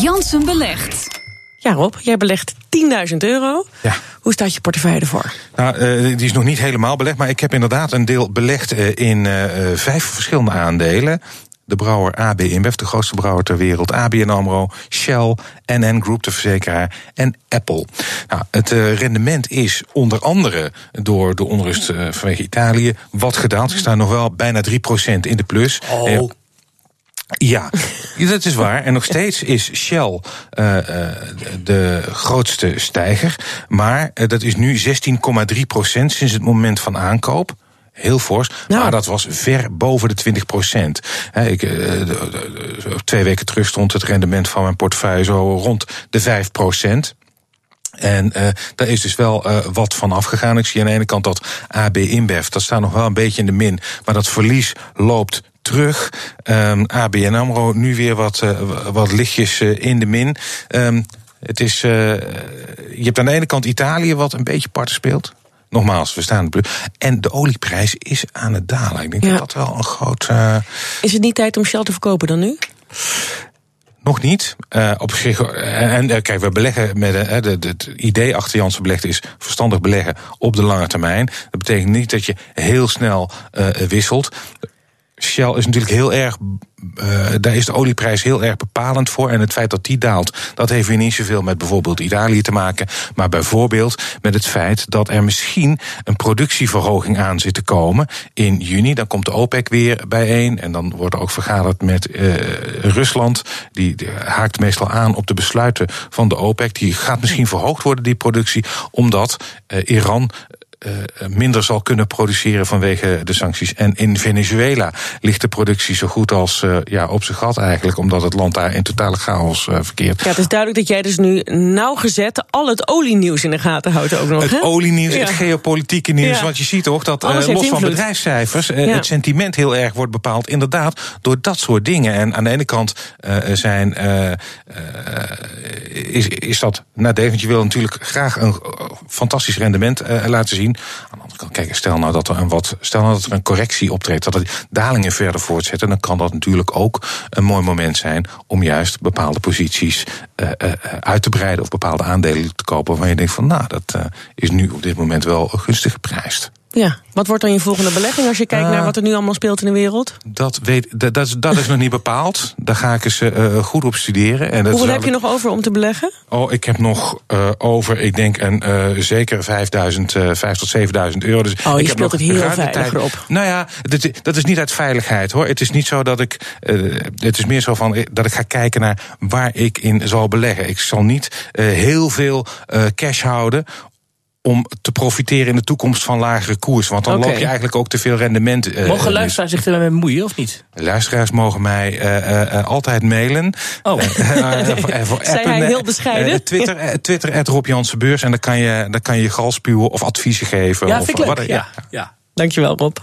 Jansen belegt. Ja, Rob, jij belegt 10.000 euro. Ja. Hoe staat je portefeuille ervoor? Nou, uh, die is nog niet helemaal belegd, maar ik heb inderdaad een deel belegd uh, in uh, vijf verschillende aandelen. De brouwer AB InBev, de grootste brouwer ter wereld. ABN AMRO, Shell, NN Group, de verzekeraar en Apple. Nou, het rendement is onder andere door de onrust vanwege Italië wat gedaald. Ze staan nog wel bijna 3% in de plus. Oh. Ja, dat is waar. En nog steeds is Shell uh, de grootste stijger. Maar uh, dat is nu 16,3 procent sinds het moment van aankoop. Heel fors, nou. maar dat was ver boven de 20 procent. Ik, twee weken terug stond het rendement van mijn portefeuille zo rond de 5 procent. En uh, daar is dus wel uh, wat van afgegaan. Ik zie aan de ene kant dat AB InBev, dat staat nog wel een beetje in de min. Maar dat verlies loopt terug. Um, ABN AMRO nu weer wat, uh, wat lichtjes in de min. Um, het is, je hebt aan de ene kant Italië wat een beetje parten speelt. Nogmaals, we staan En de olieprijs is aan het dalen. Ik denk ja. dat dat wel een groot... Is het niet tijd om Shell te verkopen dan nu? Nog niet. Uh, op zich, en kijk, we beleggen met het idee achter Janssen belegd is verstandig beleggen op de lange termijn. Dat betekent niet dat je heel snel wisselt. Shell is natuurlijk heel erg. Uh, daar is de olieprijs heel erg bepalend voor. En het feit dat die daalt, dat heeft weer niet zoveel met bijvoorbeeld Italië te maken. Maar bijvoorbeeld met het feit dat er misschien een productieverhoging aan zit te komen in juni. Dan komt de OPEC weer bijeen. En dan wordt er ook vergaderd met uh, Rusland. Die, haakt meestal aan op de besluiten van de OPEC. Die gaat misschien verhoogd worden, die productie, omdat uh, Iran minder zal kunnen produceren vanwege de sancties. En in Venezuela ligt de productie zo goed als uh, ja, op zijn gat eigenlijk, omdat het land daar in totale chaos verkeert. Ja, het is duidelijk dat jij dus nu nauwgezet al het olienieuws in de gaten houdt ook nog. Het hè? olienieuws, Ja. het geopolitieke nieuws. Ja. Want je ziet toch dat los van bedrijfscijfers Ja. het sentiment heel erg wordt bepaald. Inderdaad, door dat soort dingen. En aan de ene kant zijn, is, is dat nadelig. Want je wil natuurlijk graag een fantastisch rendement laten zien. Aan de andere kant, kijk, stel nou dat er een wat, stel nou dat er een correctie optreedt, dat de dalingen verder voortzetten, dan kan dat natuurlijk ook een mooi moment zijn om juist bepaalde posities uh, uh, uit te breiden of bepaalde aandelen te kopen waarvan je denkt van, nou, dat is nu op dit moment wel gunstig geprijsd. Ja, wat wordt dan je volgende belegging als je kijkt naar wat er nu allemaal speelt in de wereld? Dat, weet, dat, dat, is, dat is nog niet bepaald. Daar ga ik eens uh, goed op studeren. En dat Hoeveel heb je nog over om te beleggen? Oh, ik heb nog uh, over, ik denk, een, uh, zeker 5000, uh, 5 tot 7000 euro. Dus Oh, je ik heb speelt nog het heel veiliger tijd. op. Nou ja, dat, dat is niet uit veiligheid hoor. Het is niet zo dat ik. Het is meer zo van eh, dat ik ga kijken naar waar ik in zal beleggen. Ik zal niet heel veel cash houden om te profiteren in de toekomst van lagere koers. Want dan loop je eigenlijk ook te veel rendement. Uh, Mogen mis. luisteraars zich ermee bemoeien of niet? Luisteraars mogen mij uh, uh, altijd mailen. Oh. Hij heel bescheiden? Twitter, Twitter Rob Jansen Beurs. En dan kan je dan kan je gal spuwen of adviezen geven. Ja, of vind ik leuk. wat- Ja, ja. Dankjewel, Rob.